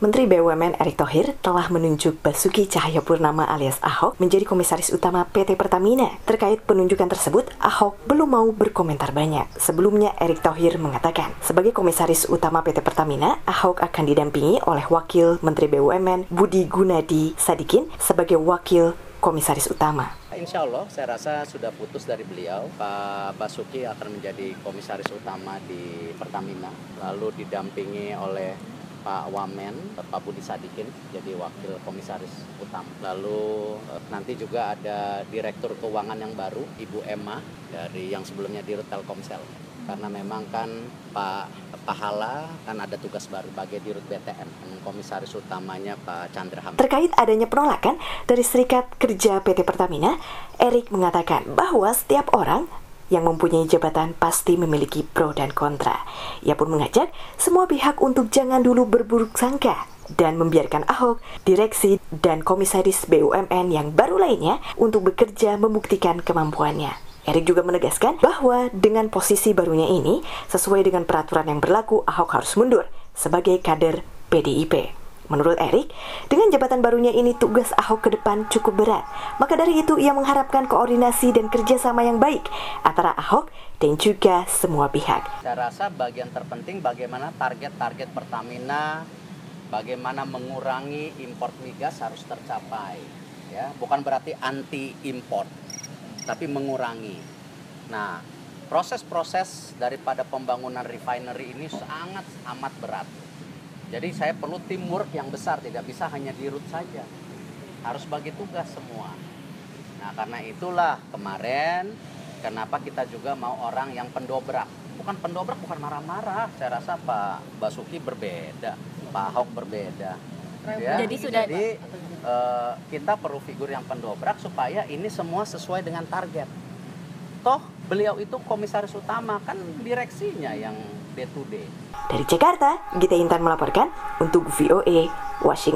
Menteri BUMN Erick Thohir telah menunjuk Basuki Cahayapurnama alias Ahok menjadi komisaris utama PT Pertamina. Terkait penunjukan tersebut, Ahok belum mau berkomentar banyak. Sebelumnya, Erick Thohir mengatakan, sebagai komisaris utama PT Pertamina, Ahok akan didampingi oleh Wakil Menteri BUMN Budi Gunadi Sadikin sebagai Wakil Komisaris Utama. Insya Allah saya rasa sudah putus dari beliau Pak Basuki akan menjadi komisaris utama di Pertamina lalu didampingi oleh Pak Wamen, Pak Budi Sadikin jadi wakil komisaris utama. Lalu eh, nanti juga ada direktur keuangan yang baru, Ibu Emma dari yang sebelumnya di Telkomsel. Karena memang kan Pak Pahala kan ada tugas baru bagi Dirut BTN, komisaris utamanya Pak Chandra Ham. Terkait adanya penolakan dari Serikat Kerja PT Pertamina, Erik mengatakan bahwa setiap orang yang mempunyai jabatan pasti memiliki pro dan kontra. Ia pun mengajak semua pihak untuk jangan dulu berburuk sangka dan membiarkan Ahok, direksi, dan komisaris BUMN yang baru lainnya untuk bekerja membuktikan kemampuannya. Erik juga menegaskan bahwa dengan posisi barunya ini, sesuai dengan peraturan yang berlaku, Ahok harus mundur sebagai kader PDIP. Menurut Erik, dengan jabatan barunya ini tugas Ahok ke depan cukup berat. Maka dari itu ia mengharapkan koordinasi dan kerjasama yang baik antara Ahok dan juga semua pihak. Saya rasa bagian terpenting bagaimana target-target Pertamina, bagaimana mengurangi import migas harus tercapai. Ya, bukan berarti anti import, tapi mengurangi. Nah, proses-proses daripada pembangunan refinery ini sangat amat berat jadi saya perlu teamwork yang besar, tidak bisa hanya dirut saja. Harus bagi tugas semua. Nah, karena itulah kemarin kenapa kita juga mau orang yang pendobrak. Bukan pendobrak, bukan marah-marah. Saya rasa Pak Basuki berbeda, Pak Ahok berbeda. Ya, jadi sudah jadi uh, kita perlu figur yang pendobrak supaya ini semua sesuai dengan target. Toh beliau itu komisaris utama kan direksinya yang day to day. Dari Jakarta, Gita Intan melaporkan untuk VOA Washington.